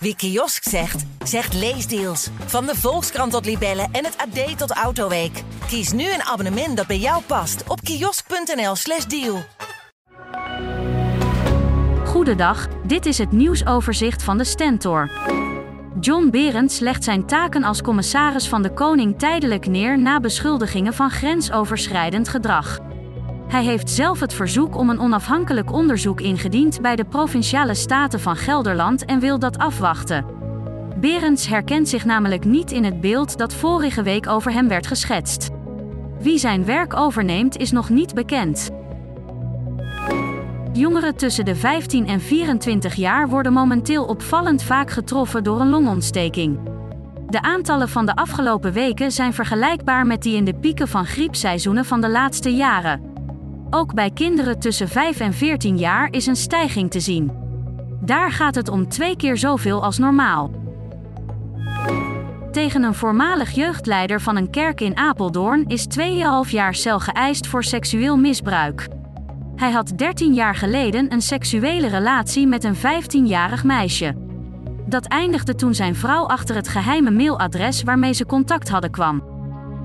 Wie kiosk zegt, zegt leesdeals. Van de Volkskrant tot Libellen en het AD tot Autoweek. Kies nu een abonnement dat bij jou past op kiosk.nl/slash deal. Goedendag, dit is het nieuwsoverzicht van de Stentor. John Berends legt zijn taken als commissaris van de Koning tijdelijk neer na beschuldigingen van grensoverschrijdend gedrag. Hij heeft zelf het verzoek om een onafhankelijk onderzoek ingediend bij de Provinciale Staten van Gelderland en wil dat afwachten. Berends herkent zich namelijk niet in het beeld dat vorige week over hem werd geschetst. Wie zijn werk overneemt is nog niet bekend. Jongeren tussen de 15 en 24 jaar worden momenteel opvallend vaak getroffen door een longontsteking. De aantallen van de afgelopen weken zijn vergelijkbaar met die in de pieken van griepseizoenen van de laatste jaren. Ook bij kinderen tussen 5 en 14 jaar is een stijging te zien. Daar gaat het om twee keer zoveel als normaal. Tegen een voormalig jeugdleider van een kerk in Apeldoorn is 2,5 jaar cel geëist voor seksueel misbruik. Hij had 13 jaar geleden een seksuele relatie met een 15-jarig meisje. Dat eindigde toen zijn vrouw achter het geheime mailadres waarmee ze contact hadden kwam.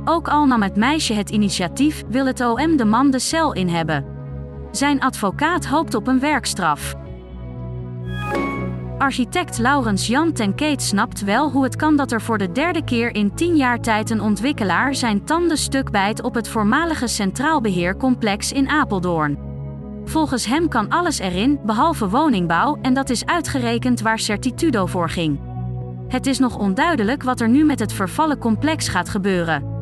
Ook al nam het meisje het initiatief, wil het OM de man de cel in hebben. Zijn advocaat hoopt op een werkstraf. Architect Laurens Jan ten Keet snapt wel hoe het kan dat er voor de derde keer in 10 jaar tijd een ontwikkelaar zijn tanden stuk bijt op het voormalige Centraal Beheercomplex in Apeldoorn. Volgens hem kan alles erin, behalve woningbouw, en dat is uitgerekend waar Certitudo voor ging. Het is nog onduidelijk wat er nu met het vervallen complex gaat gebeuren.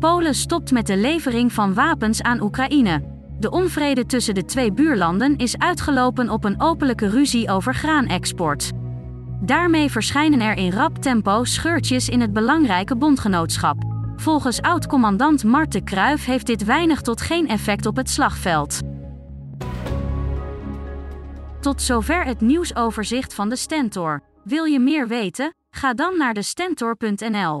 Polen stopt met de levering van wapens aan Oekraïne. De onvrede tussen de twee buurlanden is uitgelopen op een openlijke ruzie over graanexport. Daarmee verschijnen er in rap tempo scheurtjes in het belangrijke bondgenootschap. Volgens oud-commandant Marten Kruijf heeft dit weinig tot geen effect op het slagveld. Tot zover het nieuwsoverzicht van de Stentor. Wil je meer weten? Ga dan naar de Stentor.nl.